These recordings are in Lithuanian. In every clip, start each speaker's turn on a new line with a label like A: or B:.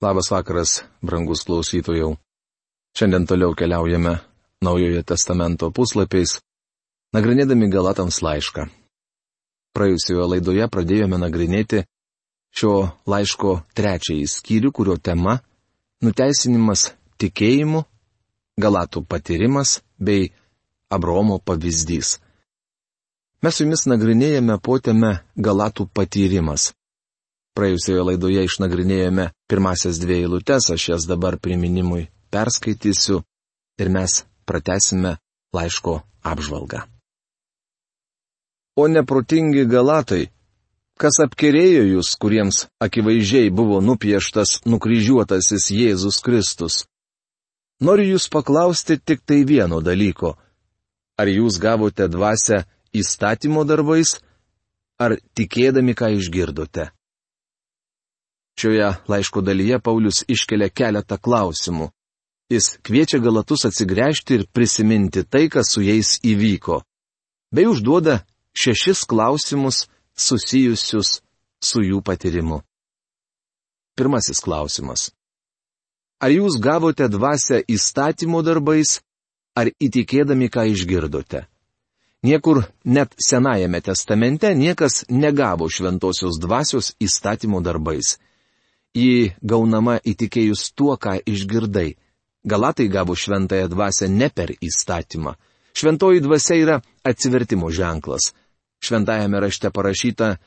A: Labas vakaras, brangus klausytojų. Šiandien toliau keliaujame Naujojo testamento puslapiais, nagrinėdami Galatams laišką. Praėjusioje laidoje pradėjome nagrinėti šio laiško trečiąjį skyrių, kurio tema - nuteisinimas tikėjimu, Galatų patyrimas bei Abromo pavyzdys. Mes su jumis nagrinėjame potėme Galatų patyrimas. Praėjusioje laidoje išnagrinėjome pirmasias dvi eilutes, aš jas dabar priminimui perskaitysiu ir mes pratesime laiško apžvalgą. O neprotingi galatai, kas apkerėjo jūs, kuriems akivaizdžiai buvo nupieštas nukryžiuotasis Jėzus Kristus? Noriu jūs paklausti tik tai vieno dalyko. Ar jūs gavote dvasę įstatymo darbais, ar tikėdami, ką išgirdote? Šioje laiško dalyje Paulius iškelia keletą klausimų. Jis kviečia galatus atsigręžti ir prisiminti tai, kas su jais įvyko. Bei užduoda šešis klausimus susijusius su jų patyrimu. Pirmasis klausimas. Ar jūs gavote dvasę įstatymo darbais, ar įtikėdami, ką išgirdote? Niekur net Senajame testamente niekas negavo šventosios dvasios įstatymo darbais ji gaunama įtikėjus tuo, ką išgirdai. Galatai gavo šventąją dvasę ne per įstatymą. Šventoji dvasia yra atsivertimo ženklas. Šventajame rašte parašyta,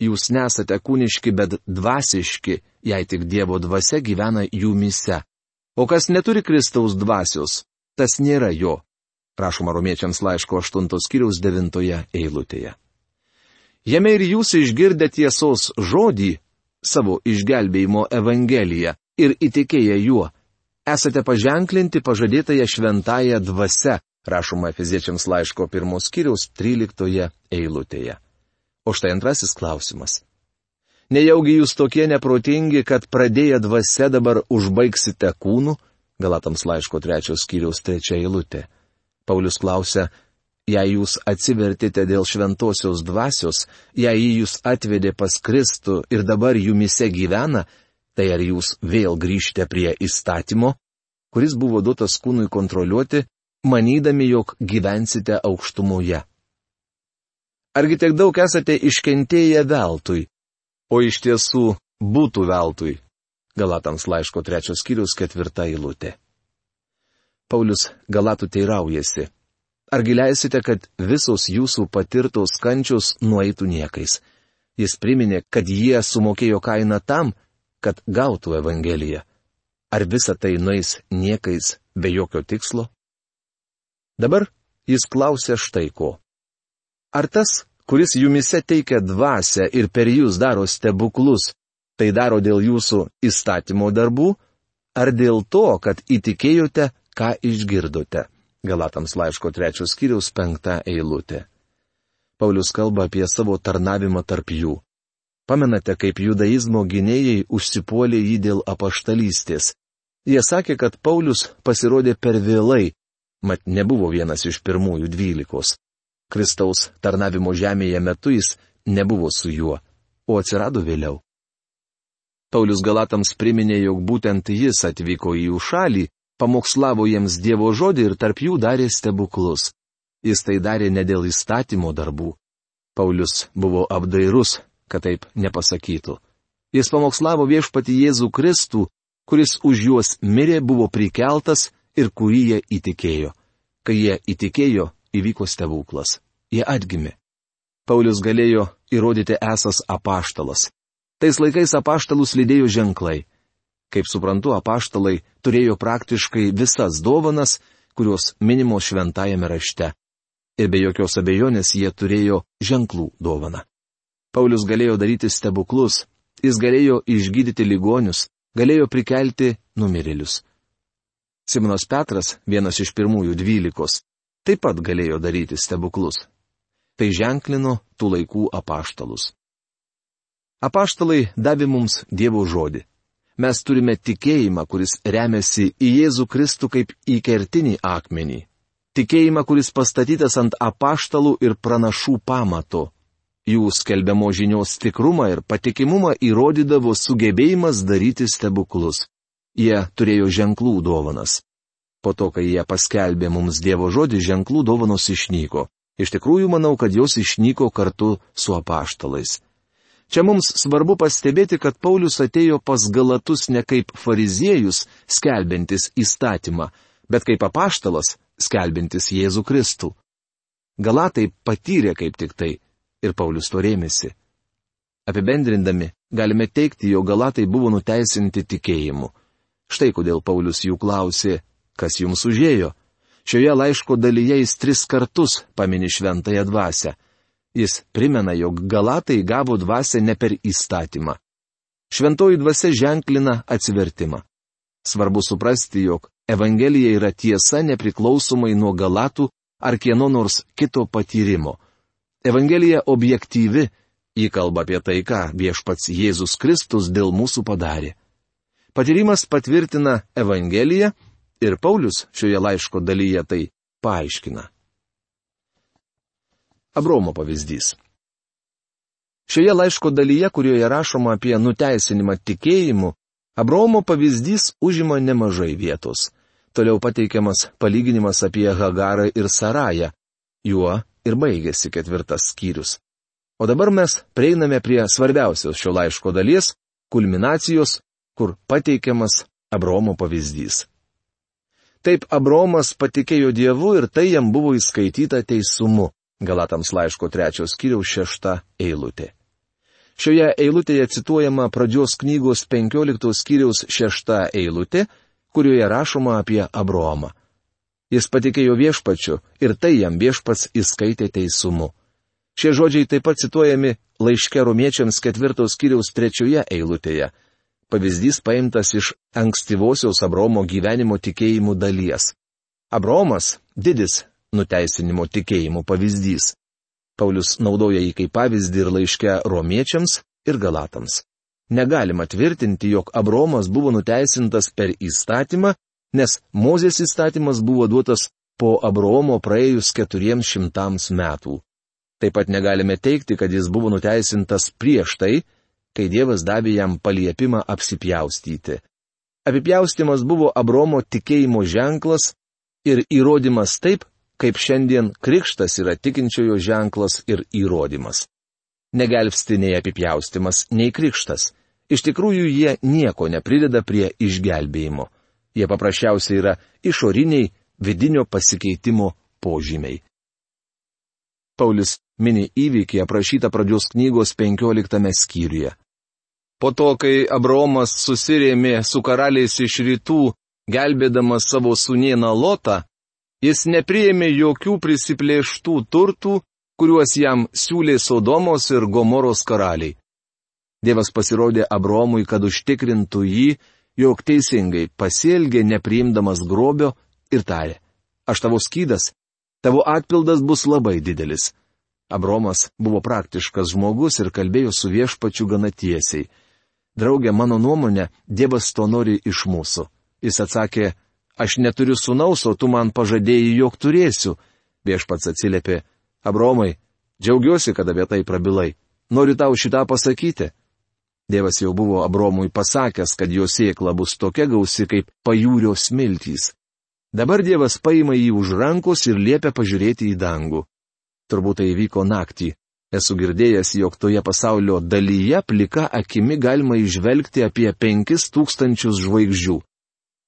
A: jūs nesate kūniški, bet dvasiški, jei tik Dievo dvasia gyvena jumise. O kas neturi Kristaus dvasios, tas nėra jo. Rašoma romiečiams laiško 8 skyriaus 9 eilutėje. Jame ir jūs išgirdę tiesos žodį, savo išgelbėjimo Evangeliją ir įtikėję juo, esate paženklinti pažadėtąją šventąją dvasę, rašoma Efeziečiams laiško pirmos kiriaus 13 eilutėje. O štai antrasis klausimas. Nejaugi jūs tokie neprotingi, kad pradėję dvasę dabar užbaigsite kūnų? Galatams laiško trečios kiriaus trečia eilutė. Paulius klausia, Jei jūs atsivertite dėl šventosios dvasios, jei jį jūs atvedė pas Kristų ir dabar jumise gyvena, tai ar jūs vėl grįžte prie įstatymo, kuris buvo duotas kūnui kontroliuoti, manydami, jog gyvensite aukštumoje? Argi tiek daug esate iškentėję veltui, o iš tiesų būtų veltui? Galatams laiško trečios skyrius ketvirta eilutė. Paulius Galatų teiraujasi Argi leisite, kad visos jūsų patirtos kančios nueitų niekais? Jis priminė, kad jie sumokėjo kainą tam, kad gautų Evangeliją. Ar visa tai nueis niekais be jokio tikslo? Dabar jis klausė štai ko. Ar tas, kuris jumise teikia dvasę ir per jūs daro stebuklus, tai daro dėl jūsų įstatymo darbų, ar dėl to, kad įtikėjote, ką išgirdote? Galatams laiško trečios skyriaus penkta eilutė. Paulius kalba apie savo tarnavimą tarp jų. Pamenate, kaip judaizmo gynėjai užsipuolė jį dėl apaštalystės. Jie sakė, kad Paulius pasirodė per vėlai, mat nebuvo vienas iš pirmųjų dvylikos. Kristaus tarnavimo žemėje metu jis nebuvo su juo, o atsirado vėliau. Paulius Galatams priminė, jog būtent jis atvyko į jų šalį, pamokslavo jiems Dievo žodį ir tarp jų darė stebuklus. Jis tai darė ne dėl įstatymo darbų. Paulius buvo apdairus, kad taip nepasakytų. Jis pamokslavo viešpati Jėzų Kristų, kuris už juos mirė, buvo prikeltas ir kurį jie įtikėjo. Kai jie įtikėjo, įvyko stebuklas. Jie atgimė. Paulius galėjo įrodyti esas apaštalas. Tais laikais apaštalus lydėjo ženklai. Kaip suprantu, apaštalai turėjo praktiškai visas dovanas, kurios minimos šventajame rašte. Ir be jokios abejonės jie turėjo ženklų dovaną. Paulius galėjo daryti stebuklus, jis galėjo išgydyti ligonius, galėjo prikelti numirėlius. Simonas Petras, vienas iš pirmųjų dvylikos, taip pat galėjo daryti stebuklus. Tai ženklino tų laikų apaštalus. Apaštalai davė mums Dievo žodį. Mes turime tikėjimą, kuris remiasi į Jėzų Kristų kaip į kertinį akmenį. Tikėjimą, kuris pastatytas ant apaštalų ir pranašų pamato. Jų skelbiamo žinios tikrumą ir patikimumą įrodydavo sugebėjimas daryti stebuklus. Jie turėjo ženklų dovanas. Po to, kai jie paskelbė mums Dievo žodį, ženklų dovanos išnyko. Iš tikrųjų, manau, kad jos išnyko kartu su apaštalais. Čia mums svarbu pastebėti, kad Paulius atėjo pas Galatus ne kaip fariziejus, skelbintis įstatymą, bet kaip apaštalas, skelbintis Jėzų Kristų. Galatai patyrė kaip tik tai ir Paulius to rėmėsi. Apibendrindami, galime teikti, jog galatai buvo nuteisinti tikėjimu. Štai kodėl Paulius jų klausė, kas jums užėjo. Šioje laiško dalyje jis tris kartus pamini šventąją dvasę. Jis primena, jog galatai gavo dvasę ne per įstatymą. Šventoji dvasia ženklina atsivertimą. Svarbu suprasti, jog Evangelija yra tiesa nepriklausomai nuo galatų ar kieno nors kito patyrimo. Evangelija objektyvi, įkalba apie tai, ką viešpats Jėzus Kristus dėl mūsų padarė. Patyrimas patvirtina Evangeliją ir Paulius šioje laiško dalyje tai paaiškina. Abromo pavyzdys. Šioje laiško dalyje, kurioje rašoma apie nuteisinimą tikėjimu, Abromo pavyzdys užima nemažai vietos. Toliau pateikiamas palyginimas apie Hagarą ir Sarają. Juo ir baigėsi ketvirtas skyrius. O dabar mes prieiname prie svarbiausios šio laiško dalies - kulminacijos, kur pateikiamas Abromo pavyzdys. Taip Abromas patikėjo Dievu ir tai jam buvo įskaityta teisumu. Galatams laiško trečios skyriaus šešta eilutė. Šioje eilutėje cituojama pradžios knygos penkioliktos skyriaus šešta eilutė, kurioje rašoma apie Abromą. Jis patikėjo viešpačiu ir tai jam viešpats įskaitė teisumu. Šie žodžiai taip pat cituojami laiške romiečiams ketvirtos kiriaus trečioje eilutėje. Pavyzdys paimtas iš ankstyvosios Abromo gyvenimo tikėjimų dalies. Abromas - didis nuteisinimo tikėjimų pavyzdys. Paulius naudoja jį kaip pavyzdį ir laiške romiečiams ir galatams. Negalima tvirtinti, jog Abromas buvo nuteisintas per įstatymą nes Mozės įstatymas buvo duotas po Abraomo praėjus keturiems šimtams metų. Taip pat negalime teikti, kad jis buvo nuteisintas prieš tai, kai Dievas davė jam paliepimą apsipjaustyti. Apipjaustimas buvo Abromo tikėjimo ženklas ir įrodymas taip, kaip šiandien krikštas yra tikinčiojo ženklas ir įrodymas. Negelbsti nei apipjaustimas, nei krikštas. Iš tikrųjų jie nieko neprideda prie išgelbėjimo. Jie paprasčiausiai yra išoriniai vidinio pasikeitimo požymiai. Paulius mini įvykį aprašytą pradžios knygos 15 skyriuje. Po to, kai Abraomas susirėmė su karaliais iš rytų, gelbėdamas savo sunieną Lotą, jis nepriėmė jokių prisiplėštų turtų, kuriuos jam siūlė Sodomos ir Gomoros karaliai. Dievas pasirodė Abromui, kad užtikrintų jį jog teisingai pasielgė nepriimdamas grobio ir tarė, aš tavo skydas, tavo atpildas bus labai didelis. Abromas buvo praktiškas žmogus ir kalbėjo su viešpačiu gana tiesiai. Draugė, mano nuomonė, Dievas to nori iš mūsų. Jis atsakė, aš neturiu sunaus, o tu man pažadėjai, jog turėsiu. Viešpats atsiliepė, Abromai, džiaugiuosi, kad apie tai prabilai. Noriu tau šitą pasakyti. Dievas jau buvo Abromui pasakęs, kad jo sėkla bus tokia gausi kaip pajūrio smiltys. Dabar Dievas paima jį už rankos ir liepia pažiūrėti į dangų. Turbūt tai įvyko naktį. Esu girdėjęs, jog toje pasaulio dalyje plika akimi galima išvelgti apie 5000 žvaigždžių.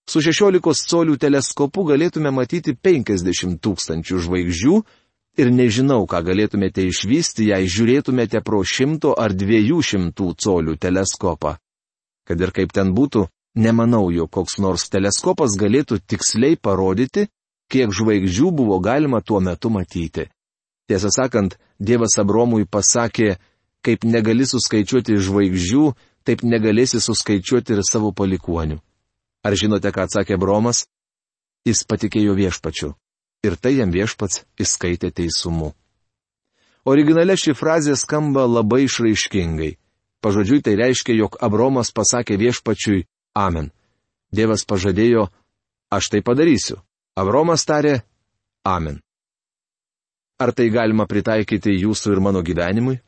A: Su 16 colių teleskopu galėtume matyti 50 tūkstančių žvaigždžių ir nežinau, ką galėtumėte išvysti, jei žiūrėtumėte pro šimto ar dviejų šimtų colių teleskopą. Kad ir kaip ten būtų, nemanau, jog koks nors teleskopas galėtų tiksliai parodyti, kiek žvaigždžių buvo galima tuo metu matyti. Tiesą sakant, Dievas Abromui pasakė, kaip negali suskaičiuoti žvaigždžių, taip negalėsi suskaičiuoti ir savo palikuonių. Ar žinote, ką atsakė Bromas? Jis patikėjo viešpačiu ir tai jam viešpats įskaitė teisumu. Originale ši frazė skamba labai išraiškingai. Pažodžiui tai reiškia, jog Abromas pasakė viešpačiui Amen. Dievas pažadėjo, aš tai padarysiu. Abromas tarė Amen. Ar tai galima pritaikyti jūsų ir mano gyvenimui?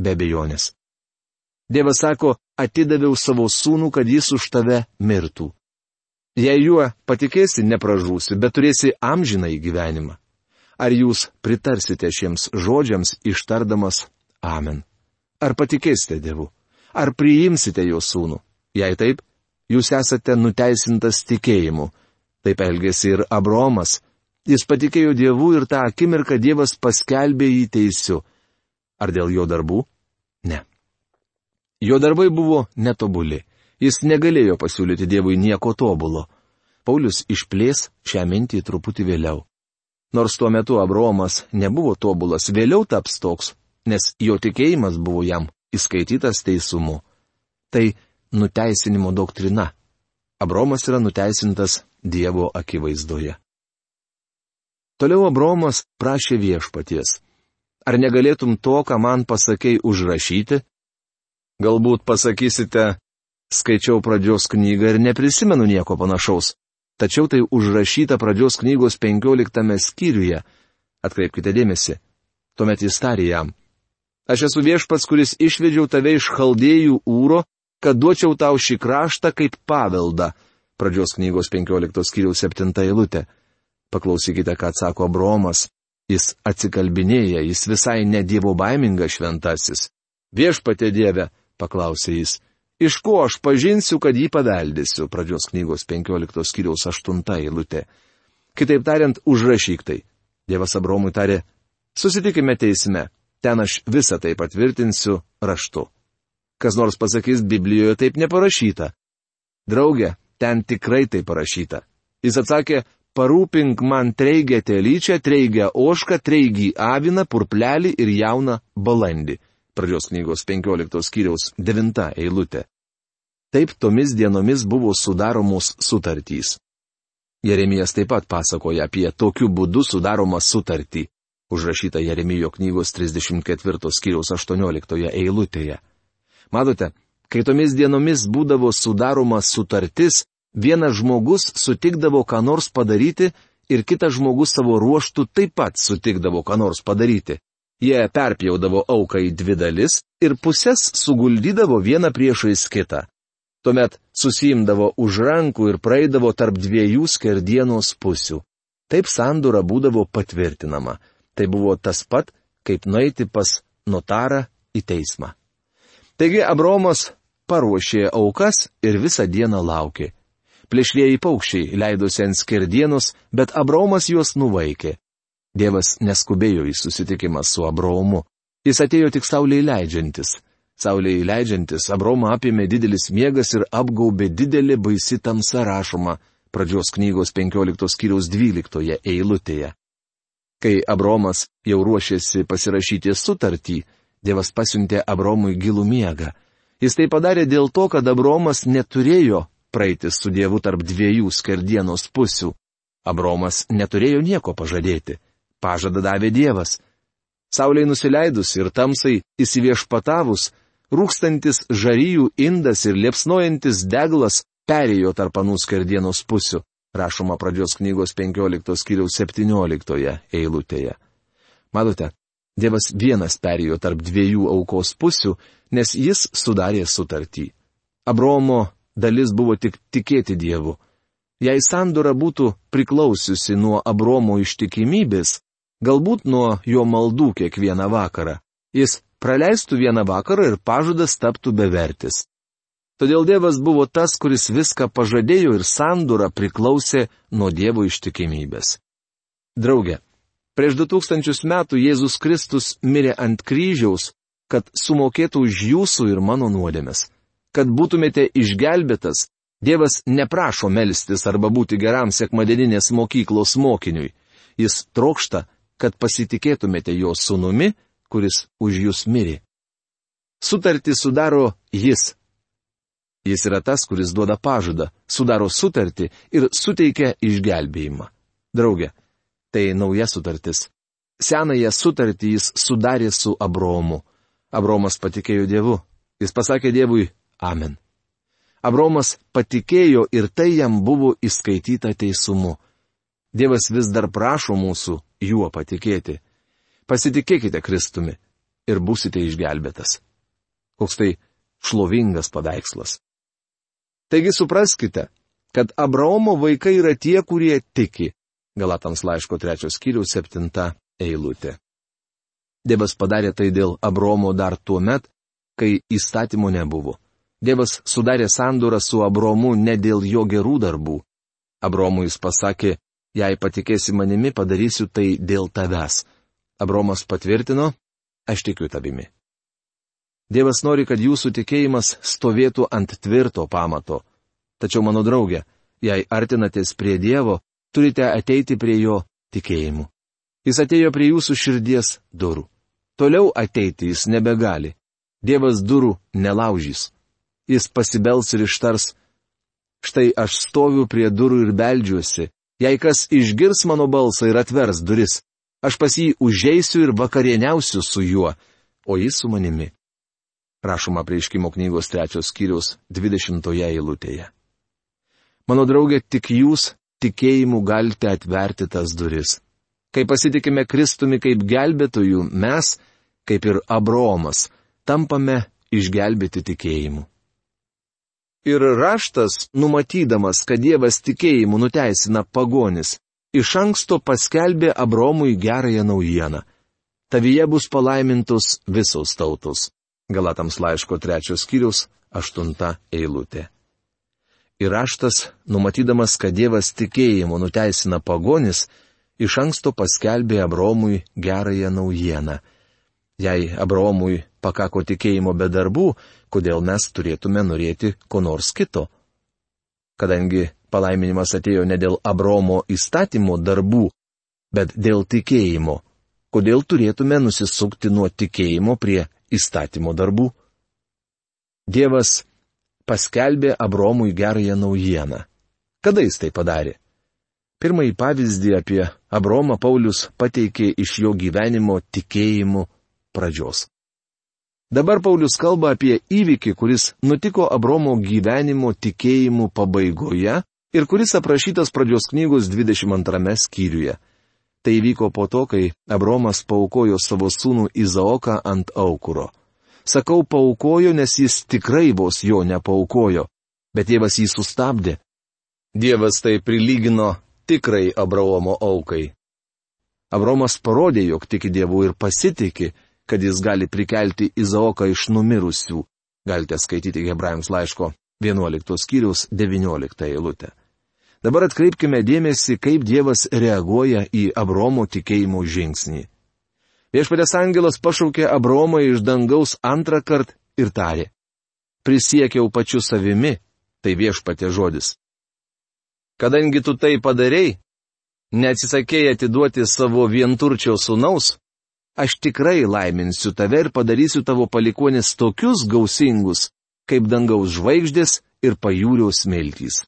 A: be bejonės. Dievas sako, atidaviau savo sūnų, kad jis už tave mirtų. Jei juo patikėsi, nepražūsi, bet turėsi amžiną į gyvenimą. Ar jūs pritarsite šiems žodžiams ištardamas Amen? Ar patikėsite Dievu? Ar priimsite jo sūnų? Jei taip, jūs esate nuteisintas tikėjimu. Taip elgėsi ir Abromas. Jis patikėjo Dievu ir tą akimirką Dievas paskelbė jį teisiu. Ar dėl jo darbų? Ne. Jo darbai buvo netobuli. Jis negalėjo pasiūlyti Dievui nieko tobulo. Paulius išplės šią mintį truputį vėliau. Nors tuo metu Abromas nebuvo tobulas, vėliau taps toks, nes jo tikėjimas buvo jam įskaitytas teisumu. Tai nuteisinimo doktrina. Abromas yra nuteisintas Dievo akivaizdoje. Toliau Abromas prašė viešpaties. Ar negalėtum to, ką man pasakėjai, užrašyti? Galbūt pasakysite, skaičiau pradžios knygą ir neprisimenu nieko panašaus. Tačiau tai užrašyta pradžios knygos penkioliktame skyriuje. Atkreipkite dėmesį. Tuomet jis tarė jam. Aš esu viešpats, kuris išvedžiau tave iš chaldėjų ūro, kad duočiau tau šį kraštą kaip paveldą. Pradžios knygos 15 skyriaus 7 eilutė. Paklausykite, ką atsako Bromas. Jis atsikalbinėja, jis visai ne dievo baimingas šventasis. Viešpatė Dieve, paklausė jis, iš ko aš pažinsiu, kad jį paveldėsiu. Pradžios knygos 15 skyriaus 8 eilutė. Kitaip tariant, užrašyk tai. Dievas Abromui tarė, susitikime teisme, ten aš visą tai patvirtinsiu raštu. Kas nors pasakys, Biblijoje taip neparašyta. Drauge, ten tikrai tai parašyta. Jis atsakė, parūpink man treigę telyčią, treigę ošką, treigį aviną, purplelį ir jauną balandį. Pradžios knygos 15 skyriaus 9 eilutė. Taip tomis dienomis buvo sudaromos sutartys. Jeremijas taip pat pasakoja apie tokiu būdu sudaromą sutartį, užrašytą Jeremijo knygos 34 skyriaus 18 eilutėje. Matote, kai tomis dienomis būdavo sudaroma sutartis, vienas žmogus sutikdavo ką nors padaryti ir kitas žmogus savo ruoštų taip pat sutikdavo ką nors padaryti. Jie perpjaudavo auką į dvi dalis ir pusės suguldydavo vieną priešais kitą. Tuomet susijimdavo už rankų ir praeidavo tarp dviejų skerdienos pusių. Taip sandura būdavo patvirtinama. Tai buvo tas pat, kaip nueiti pas notarą į teismą. Taigi Abromas paruošė aukas ir visą dieną laukė. Plėšrieji paukščiai leidosi ant skerdienos, bet Abromas juos nuvaikė. Dievas neskubėjo į susitikimą su Abromu. Jis atėjo tik saulėje leidžiantis. Saulėje leidžiantis Abromą apėmė didelis miegas ir apgaubė didelį baisi tamsa rašoma pradžios knygos 15 skyriaus 12 eilutėje. Kai Abromas jau ruošėsi pasirašyti sutartį, Dievas pasiuntė Abromui gilų miegą. Jis tai padarė dėl to, kad Abromas neturėjo praeiti su Dievu tarp dviejų skardienos pusių. Abromas neturėjo nieko pažadėti. Pažadą davė Dievas. Sauliai nusileidus ir tamsai įsiviešpatavus, rūkstantis žaryjų indas ir liepsnojantis deglas perėjo tarp anų skardienos pusių, rašoma pradžios knygos 15 skyriaus 17 eilutėje. Matote, Dievas vienas perėjo tarp dviejų aukos pusių, nes jis sudarė sutartį. Abromo dalis buvo tik tikėti Dievu. Jei sandora būtų priklausiusi nuo Abromo ištikimybės, galbūt nuo jo maldų kiekvieną vakarą, jis praleistų vieną vakarą ir pažadas taptų bevertis. Todėl Dievas buvo tas, kuris viską pažadėjo ir sandura priklausė nuo Dievo ištikimybės. Drauge, Prieš du tūkstančius metų Jėzus Kristus mirė ant kryžiaus, kad sumokėtų už jūsų ir mano nuodėmes. Kad būtumėte išgelbėtas, Dievas neprašo melstis arba būti geram sekmadieninės mokyklos mokiniui. Jis trokšta, kad pasitikėtumėte jo sunumi, kuris už jūs mirė. Sutartį sudaro jis. Jis yra tas, kuris duoda pažadą, sudaro sutartį ir suteikia išgelbėjimą. Drauge, Tai nauja sutartis. Senąją sutartį jis sudarė su Abromu. Abromas patikėjo Dievu. Jis pasakė Dievui Amen. Abromas patikėjo ir tai jam buvo įskaityta teisumu. Dievas vis dar prašo mūsų juo patikėti. Pasitikėkite Kristumi. ir busite išgelbėtas. Koks tai šlovingas paveikslas. Taigi supraskite, kad Abraomo vaikai yra tie, kurie tiki. Galatams laiško trečios skyriaus septinta eilutė. Dievas padarė tai dėl Abraomo dar tuo met, kai įstatymo nebuvo. Dievas sudarė sandorą su Abromu ne dėl jo gerų darbų. Abromui jis pasakė, jei patikėsi manimi, padarysiu tai dėl tavęs. Abromas patvirtino, aš tikiu tavimi. Dievas nori, kad jūsų tikėjimas stovėtų ant tvirto pamato. Tačiau, mano draugė, jei artinatės prie Dievo, turite ateiti prie Jo tikėjimu. Jis atėjo prie jūsų širdies durų. Toliau ateiti jis nebegali. Dievas durų nelaužys. Jis pasibels ir ištars. Štai aš stoviu prie durų ir beldžiuosi. Jei kas išgirs mano balsą ir atvers duris, aš pas jį užeisiu ir vakarieniausiu su juo, o jis su manimi. Rašoma prieškimo knygos trečios skyrius 20 eilutėje. Mano draugė, tik jūs tikėjimu galite atverti tas duris. Kai pasitikime Kristumi kaip gelbėtojų, mes, kaip ir Abromas, tampame išgelbėti tikėjimu. Ir raštas, numatydamas, kad Dievas tikėjimu nuteisina pagonis, iš anksto paskelbė Abromui gerąją naujieną. Tavyje bus palaimintos visos tautos. Galatams laiško trečios skyrius, aštunta eilutė. Ir raštas, numatydamas, kad Dievas tikėjimu nuteisina pagonis, iš anksto paskelbė Abromui gerąją naujieną. Jei Abromui pakako tikėjimo be darbų, kodėl mes turėtume norėti ko nors kito? Kadangi palaiminimas atėjo ne dėl Abromo įstatymo darbų, bet dėl tikėjimo, kodėl turėtume nusisukti nuo tikėjimo prie įstatymo darbų? Dievas paskelbė Abromui gerąją naujieną. Kada jis tai padarė? Pirmąjį pavyzdį apie Abromą Paulius pateikė iš jo gyvenimo tikėjimų pradžios. Dabar Paulius kalba apie įvykį, kuris nutiko Abromo gyvenimo tikėjimų pabaigoje ir kuris aprašytas pradžios knygos 22 skyriuje. Tai vyko po to, kai Abromas paukojo savo sūnų Izaoką ant aukuro. Sakau paukojo, nes jis tikrai vos jo nepaukojo, bet Dievas jį sustabdė. Dievas tai prilygino tikrai Abraomo aukai. Abromas parodė, jog tiki Dievu ir pasitikė, kad jis gali prikelti Izaoką iš numirusių. Galite skaityti Hebrajams laiško 11 skyriaus 19 eilutę. Dabar atkreipkime dėmesį, kaip Dievas reaguoja į Abromo tikėjimo žingsnį. Viešpatės angelas pašaukė Abromą iš dangaus antrą kartą ir tarė. Prisiekiau pačiu savimi, tai viešpatė žodis. Kadangi tu tai padarėjai, neatsisakėjai atiduoti savo vienturčio sunaus, aš tikrai laiminsiu tave ir padarysiu tavo palikonis tokius gausingus, kaip dangaus žvaigždės ir pajūrio smiltys.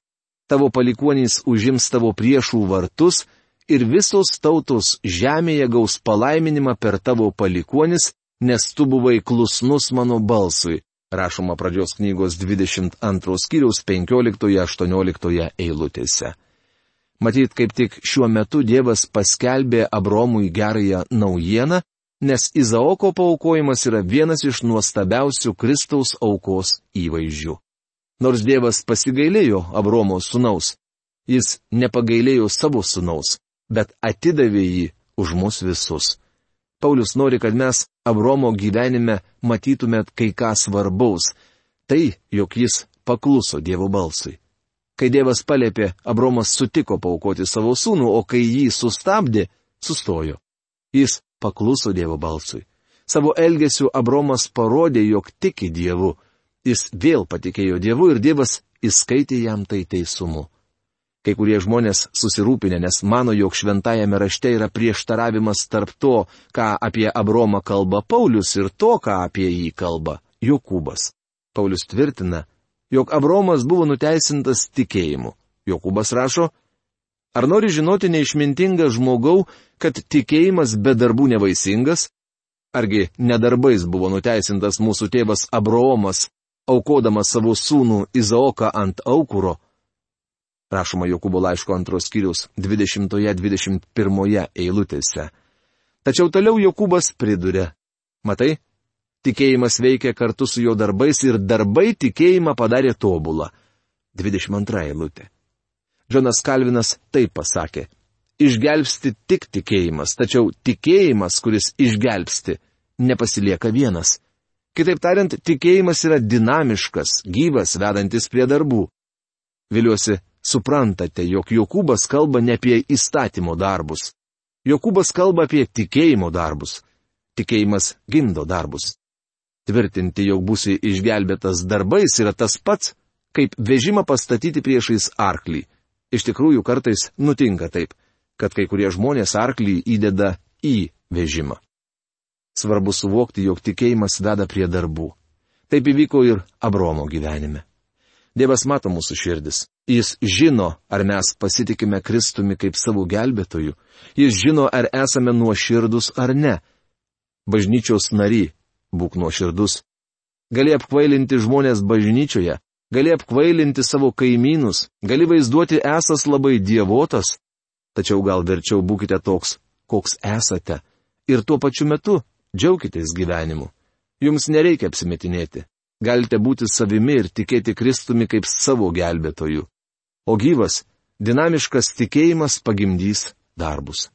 A: Tavo palikonys užims tavo priešų vartus ir visos tautos žemėje gaus palaiminimą per tavo palikonis, nes tu buvai klusnus mano balsui. Rašoma pradžios knygos 22 skyriaus 15-18 eilutėse. Matyt, kaip tik šiuo metu Dievas paskelbė Abromui gerąją naujieną nes Izaoko paukojimas yra vienas iš nuostabiausių Kristaus aukos įvaizdžių. Nors Dievas pasigailėjo Abromo sunaus, jis nepagailėjo savo sunaus, bet atidavė jį už mus visus. Paulius nori, kad mes Abromo gyvenime matytume kai ką svarbaus - tai, jog jis pakluso Dievo balsui. Kai Dievas palėpė, Abromas sutiko paukoti savo sūnų, o kai jį sustabdė, sustojo. Jis pakluso Dievo balsui. Savo elgesiu Abromas parodė, jog tiki Dievu. Jis vėl patikėjo Dievu ir Dievas įskaitė jam tai teisumu. Kai kurie žmonės susirūpinę, nes mano, jog šventajame rašte yra prieštaravimas tarp to, ką apie Abromą kalba Paulius ir to, ką apie jį kalba Jokūbas. Paulius tvirtina, jog Abromas buvo nuteisintas tikėjimu. Jokūbas rašo, Ar nori žinoti neišmintingą žmogau, kad tikėjimas be darbų nevaisingas? Argi nedarbais buvo nuteisintas mūsų tėvas Abraomas, aukodamas savo sūnų Izaoką ant aukuro? Rašoma Jokūbo laiško antros skyrius 20-21 eilutėse. Tačiau toliau Jokūbas priduria. Matai, tikėjimas veikia kartu su jo darbais ir darbai tikėjimą padarė tobulą. 22 eilutė. Džonas Kalvinas taip pasakė. Išgelbsti tik tikėjimas, tačiau tikėjimas, kuris išgelbsti, nepasilieka vienas. Kitaip tariant, tikėjimas yra dinamiškas, gyvas, vedantis prie darbų. Viliuosi, suprantate, jog Jokūbas kalba ne apie įstatymo darbus. Jokūbas kalba apie tikėjimo darbus. Tikėjimas gimdo darbus. Tvirtinti, jog būsi išgelbėtas darbais yra tas pats, kaip vežimą pastatyti priešais arklį. Iš tikrųjų, kartais nutinka taip, kad kai kurie žmonės arklį įdeda į vežimą. Svarbu suvokti, jog tikėjimas veda prie darbų. Taip įvyko ir Abromo gyvenime. Dievas mato mūsų širdis. Jis žino, ar mes pasitikime Kristumi kaip savo gelbėtoju. Jis žino, ar esame nuoširdus ar ne. Bažnyčios nary, būk nuoširdus. Gali apkvailinti žmonės bažnyčioje, gali apkvailinti savo kaimynus, gali vaizduoti esas labai dievotas, tačiau gal verčiau būkite toks, koks esate, ir tuo pačiu metu džiaukitės gyvenimu. Jums nereikia apsimetinėti. Galite būti savimi ir tikėti Kristumi kaip savo gelbėtoju. O gyvas, dinamiškas tikėjimas pagimdys darbus.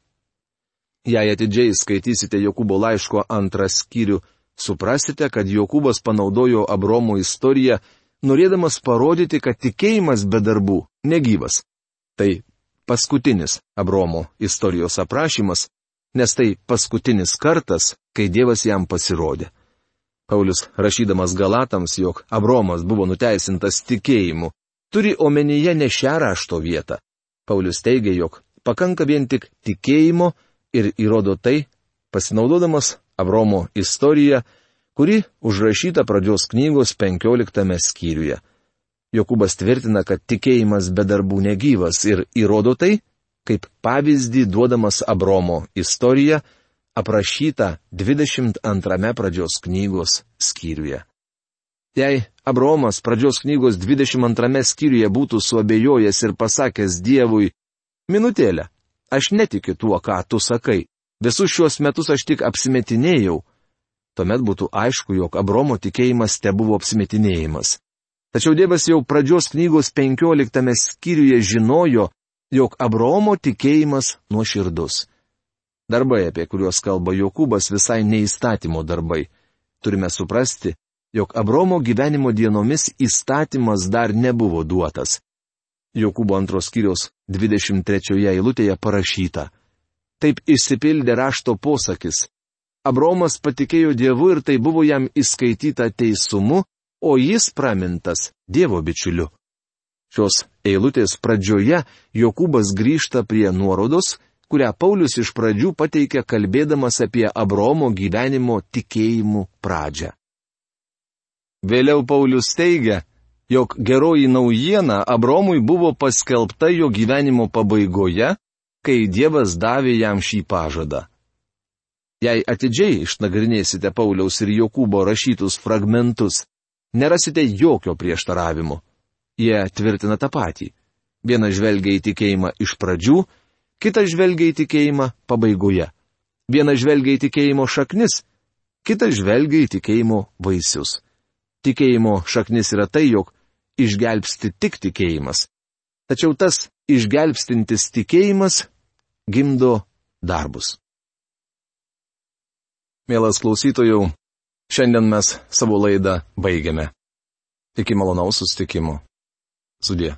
A: Jei atidžiai skaitysite Jokūbo laiško antrą skyrių, suprasite, kad Jokūbas panaudojo Abromo istoriją norėdamas parodyti, kad tikėjimas be darbų negyvas. Tai paskutinis Abromo istorijos aprašymas, nes tai paskutinis kartas, kai Dievas jam pasirodė. Paulius, rašydamas Galatams, jog Abromas buvo nuteisintas tikėjimu, turi omenyje ne šią rašto vietą. Paulius teigia, jog pakanka vien tik tikėjimo ir įrodo tai, pasinaudodamas Abromo istoriją, kuri užrašyta pradžios knygos 15 skyriuje. Jokūbas tvirtina, kad tikėjimas be darbų negyvas ir įrodo tai, kaip pavyzdį duodamas Abromo istoriją, aprašyta 22 pradžios knygos skyriuje. Jei Abromas pradžios knygos 22 skyriuje būtų suabejojęs ir pasakęs Dievui, minutėlę, aš netikiu tuo, ką tu sakai, visus šiuos metus aš tik apsimetinėjau, tuomet būtų aišku, jog Abromo tikėjimas te buvo apsimetinėjimas. Tačiau Dievas jau pradžios knygos 15 skyriuje žinojo, jog Abromo tikėjimas nuoširdus. Darbai, apie kuriuos kalba Jokūbas, visai neįstatymo darbai. Turime suprasti, jog Abromo gyvenimo dienomis įstatymas dar nebuvo duotas. Jokūbo antros skyriaus 23 eilutėje parašyta. Taip išsipildė rašto posakis Abromas patikėjo Dievu ir tai buvo jam įskaityta teisumu, o jis pramintas Dievo bičiuliu. Šios eilutės pradžioje Jokūbas grįžta prie nuorodos, kurią Paulius iš pradžių pateikė kalbėdamas apie Abromo gyvenimo tikėjimų pradžią. Vėliau Paulius teigia, jog geroji naujiena Abromui buvo paskelbta jo gyvenimo pabaigoje, kai Dievas davė jam šį pažadą. Jei atidžiai išnagrinėsite Pauliaus ir Jokūbo rašytus fragmentus, nerasite jokio prieštaravimo. Jie tvirtina tą patį. Vienas žvelgia į tikėjimą iš pradžių, kitas žvelgia į tikėjimą pabaigoje. Vienas žvelgia į tikėjimo šaknis, kitas žvelgia į tikėjimo vaisius. Tikėjimo šaknis yra tai, jog išgelbsti tik tikėjimas. Tačiau tas išgelbstintis tikėjimas gimdo darbus. Mielas klausytojų, šiandien mes savo laidą baigiame. Iki malonaus sustikimo. Sudė.